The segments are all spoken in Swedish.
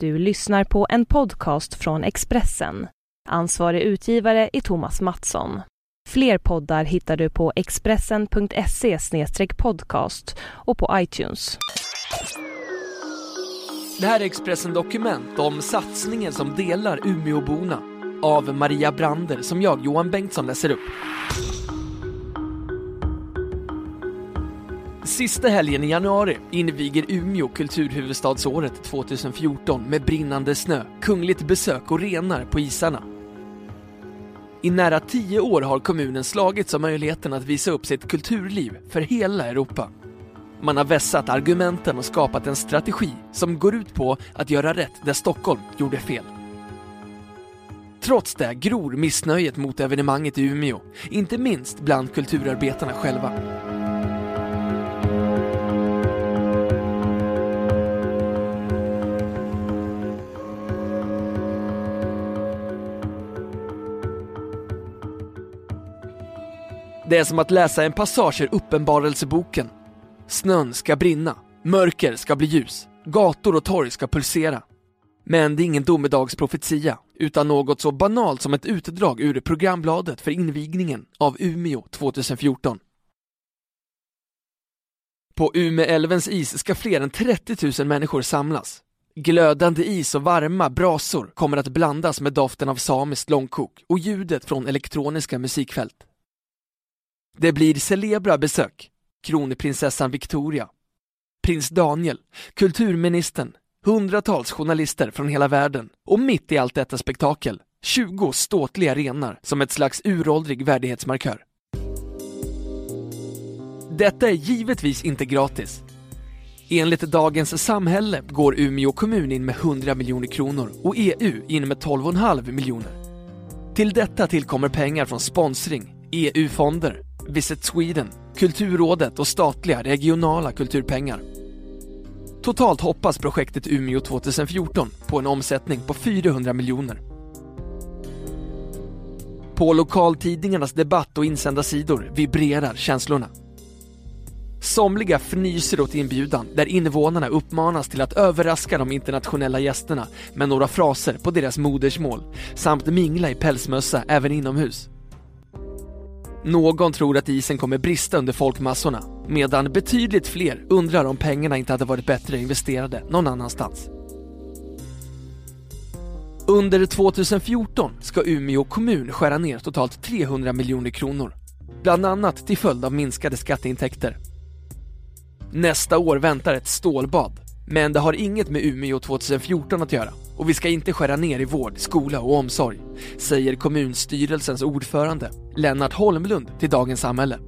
Du lyssnar på en podcast från Expressen. Ansvarig utgivare är Thomas Mattsson. Fler poddar hittar du på expressen.se podcast och på iTunes. Det här är Expressen Dokument om satsningen som delar Umeåborna av Maria Brander som jag, Johan Bengtsson, läser upp. Sista helgen i januari inviger Umeå kulturhuvudstadsåret 2014 med brinnande snö, kungligt besök och renar på isarna. I nära tio år har kommunen slagits om möjligheten att visa upp sitt kulturliv för hela Europa. Man har vässat argumenten och skapat en strategi som går ut på att göra rätt där Stockholm gjorde fel. Trots det gror missnöjet mot evenemanget i Umeå, inte minst bland kulturarbetarna själva. Det är som att läsa en passage ur Uppenbarelseboken. Snön ska brinna, mörker ska bli ljus, gator och torg ska pulsera. Men det är ingen domedagsprofetia, utan något så banalt som ett utdrag ur programbladet för invigningen av Umeå 2014. På Umeälvens is ska fler än 30 000 människor samlas. Glödande is och varma brasor kommer att blandas med doften av samiskt långkok och ljudet från elektroniska musikfält. Det blir celebra besök. Kronprinsessan Victoria, prins Daniel, kulturministern, hundratals journalister från hela världen och mitt i allt detta spektakel 20 ståtliga renar som ett slags uråldrig värdighetsmarkör. Detta är givetvis inte gratis. Enligt Dagens Samhälle går Umeå kommun in med 100 miljoner kronor och EU in med 12,5 miljoner. Till detta tillkommer pengar från sponsring, EU-fonder, Visit Sweden, Kulturrådet och statliga regionala kulturpengar. Totalt hoppas projektet Umeå 2014 på en omsättning på 400 miljoner. På lokaltidningarnas debatt och insändarsidor vibrerar känslorna. Somliga fnyser åt inbjudan där invånarna uppmanas till att överraska de internationella gästerna med några fraser på deras modersmål samt mingla i pälsmössa även inomhus. Någon tror att isen kommer brista under folkmassorna, medan betydligt fler undrar om pengarna inte hade varit bättre investerade någon annanstans. Under 2014 ska Umeå kommun skära ner totalt 300 miljoner kronor, bland annat till följd av minskade skatteintäkter. Nästa år väntar ett stålbad, men det har inget med Umeå 2014 att göra och vi ska inte skära ner i vård, skola och omsorg, säger kommunstyrelsens ordförande Lennart Holmlund till Dagens Samhälle.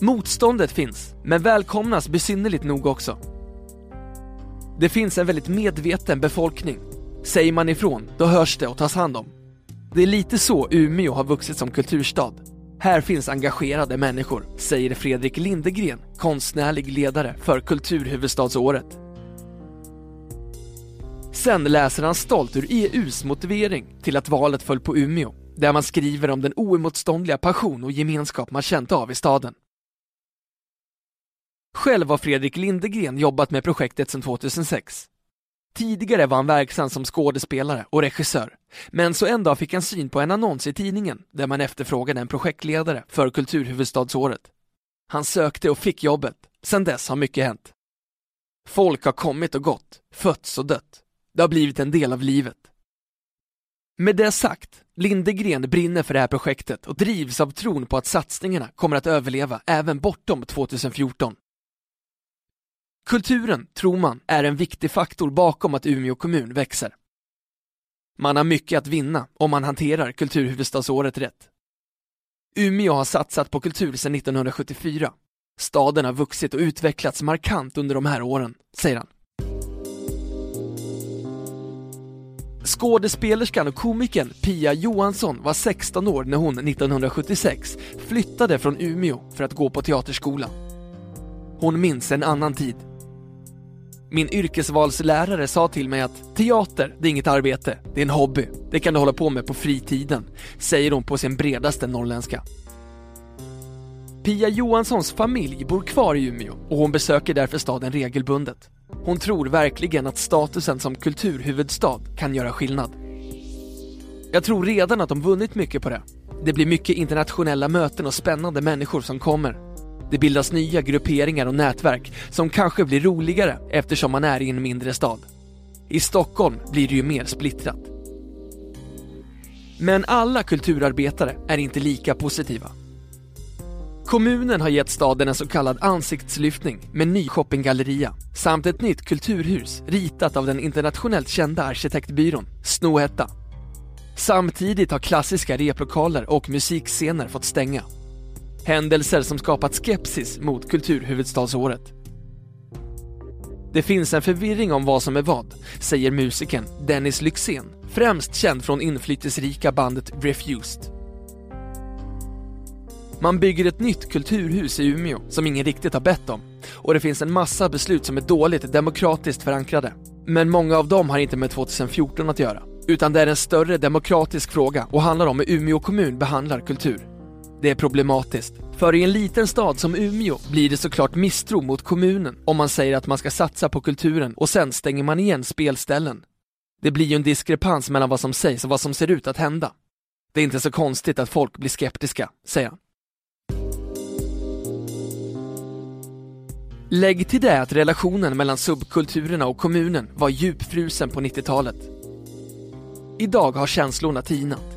Motståndet finns, men välkomnas besynnerligt nog också. Det finns en väldigt medveten befolkning. Säger man ifrån, då hörs det och tas hand om. Det är lite så Umeå har vuxit som kulturstad. Här finns engagerade människor, säger Fredrik Lindegren, konstnärlig ledare för Kulturhuvudstadsåret. Sen läser han stolt ur EUs motivering till att valet föll på Umeå, där man skriver om den oemotståndliga passion och gemenskap man känt av i staden. Själv har Fredrik Lindegren jobbat med projektet sedan 2006. Tidigare var han verksam som skådespelare och regissör, men så en dag fick han syn på en annons i tidningen där man efterfrågade en projektledare för Kulturhuvudstadsåret. Han sökte och fick jobbet. Sedan dess har mycket hänt. Folk har kommit och gått, fötts och dött. Det har blivit en del av livet. Med det sagt, Lindegren brinner för det här projektet och drivs av tron på att satsningarna kommer att överleva även bortom 2014. Kulturen, tror man, är en viktig faktor bakom att Umeå kommun växer. Man har mycket att vinna om man hanterar kulturhuvudstadsåret rätt. Umeå har satsat på kultur sedan 1974. Staden har vuxit och utvecklats markant under de här åren, säger han. Skådespelerskan och komikern Pia Johansson var 16 år när hon 1976 flyttade från Umeå för att gå på teaterskola. Hon minns en annan tid. Min yrkesvalslärare sa till mig att teater, det är inget arbete, det är en hobby. Det kan du hålla på med på fritiden, säger hon på sin bredaste norrländska. Pia Johanssons familj bor kvar i Umeå och hon besöker därför staden regelbundet. Hon tror verkligen att statusen som kulturhuvudstad kan göra skillnad. Jag tror redan att de vunnit mycket på det. Det blir mycket internationella möten och spännande människor som kommer. Det bildas nya grupperingar och nätverk som kanske blir roligare eftersom man är i en mindre stad. I Stockholm blir det ju mer splittrat. Men alla kulturarbetare är inte lika positiva. Kommunen har gett staden en så kallad ansiktslyftning med ny shoppinggalleria samt ett nytt kulturhus ritat av den internationellt kända arkitektbyrån Snohätta. Samtidigt har klassiska replokaler och musikscener fått stänga. Händelser som skapat skepsis mot kulturhuvudstadsåret. Det finns en förvirring om vad som är vad, säger musikern Dennis Lyxzén, främst känd från inflytelserika bandet Refused. Man bygger ett nytt kulturhus i Umeå som ingen riktigt har bett om och det finns en massa beslut som är dåligt demokratiskt förankrade. Men många av dem har inte med 2014 att göra, utan det är en större demokratisk fråga och handlar om hur Umeå kommun behandlar kultur. Det är problematiskt, för i en liten stad som Umeå blir det såklart misstro mot kommunen om man säger att man ska satsa på kulturen och sen stänger man igen spelställen. Det blir ju en diskrepans mellan vad som sägs och vad som ser ut att hända. Det är inte så konstigt att folk blir skeptiska, säger han. Lägg till det att relationen mellan subkulturerna och kommunen var djupfrusen på 90-talet. Idag har känslorna tinat.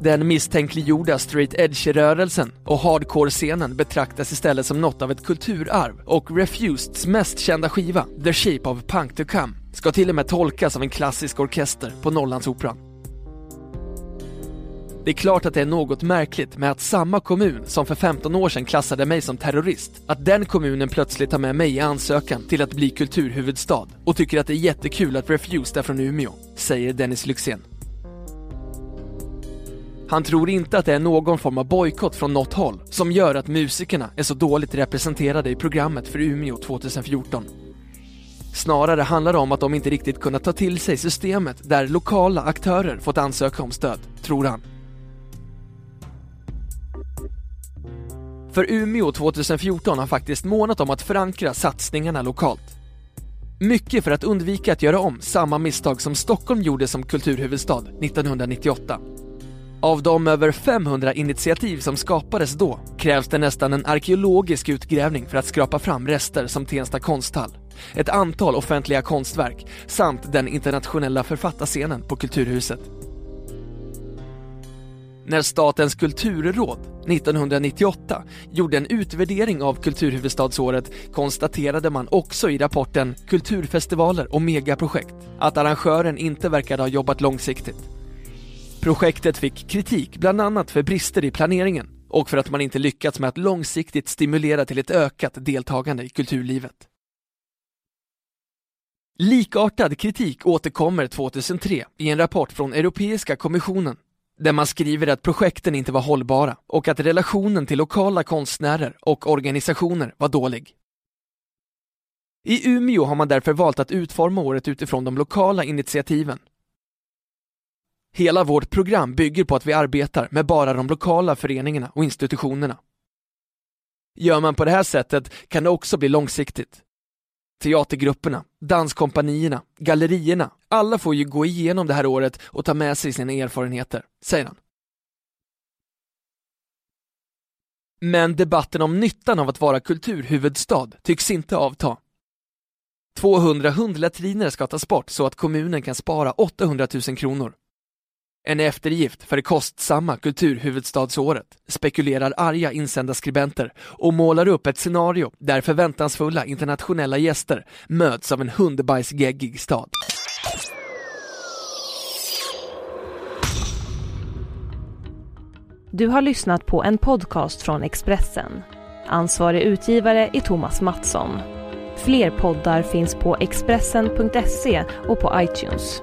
Den misstänkliggjorda straight edge-rörelsen och hardcore-scenen betraktas istället som något av ett kulturarv och Refuseds mest kända skiva, The Shape of Punk to Come, ska till och med tolkas av en klassisk orkester på Norrlandsoperan. Det är klart att det är något märkligt med att samma kommun som för 15 år sedan klassade mig som terrorist, att den kommunen plötsligt tar med mig i ansökan till att bli kulturhuvudstad och tycker att det är jättekul att Refused är från Umeå, säger Dennis Lyxzén. Han tror inte att det är någon form av bojkott från något håll som gör att musikerna är så dåligt representerade i programmet för Umeå 2014. Snarare handlar det om att de inte riktigt kunnat ta till sig systemet där lokala aktörer fått ansöka om stöd, tror han. För Umeå 2014 har faktiskt månat om att förankra satsningarna lokalt. Mycket för att undvika att göra om samma misstag som Stockholm gjorde som kulturhuvudstad 1998. Av de över 500 initiativ som skapades då krävs det nästan en arkeologisk utgrävning för att skrapa fram rester som Tensta konsthall, ett antal offentliga konstverk samt den internationella författarscenen på Kulturhuset. När Statens kulturråd 1998 gjorde en utvärdering av kulturhuvudstadsåret konstaterade man också i rapporten Kulturfestivaler och megaprojekt att arrangören inte verkade ha jobbat långsiktigt. Projektet fick kritik bland annat för brister i planeringen och för att man inte lyckats med att långsiktigt stimulera till ett ökat deltagande i kulturlivet. Likartad kritik återkommer 2003 i en rapport från Europeiska kommissionen där man skriver att projekten inte var hållbara och att relationen till lokala konstnärer och organisationer var dålig. I Umeå har man därför valt att utforma året utifrån de lokala initiativen. Hela vårt program bygger på att vi arbetar med bara de lokala föreningarna och institutionerna. Gör man på det här sättet kan det också bli långsiktigt. Teatergrupperna, danskompanierna, gallerierna, alla får ju gå igenom det här året och ta med sig sina erfarenheter, säger han. Men debatten om nyttan av att vara kulturhuvudstad tycks inte avta. 200 hundlatriner ska tas bort så att kommunen kan spara 800 000 kronor. En eftergift för det kostsamma kulturhuvudstadsåret, spekulerar arga insändarskribenter och målar upp ett scenario där förväntansfulla internationella gäster möts av en hundbajsgeggig stad. Du har lyssnat på en podcast från Expressen. Ansvarig utgivare är Thomas Mattsson. Fler poddar finns på Expressen.se och på iTunes.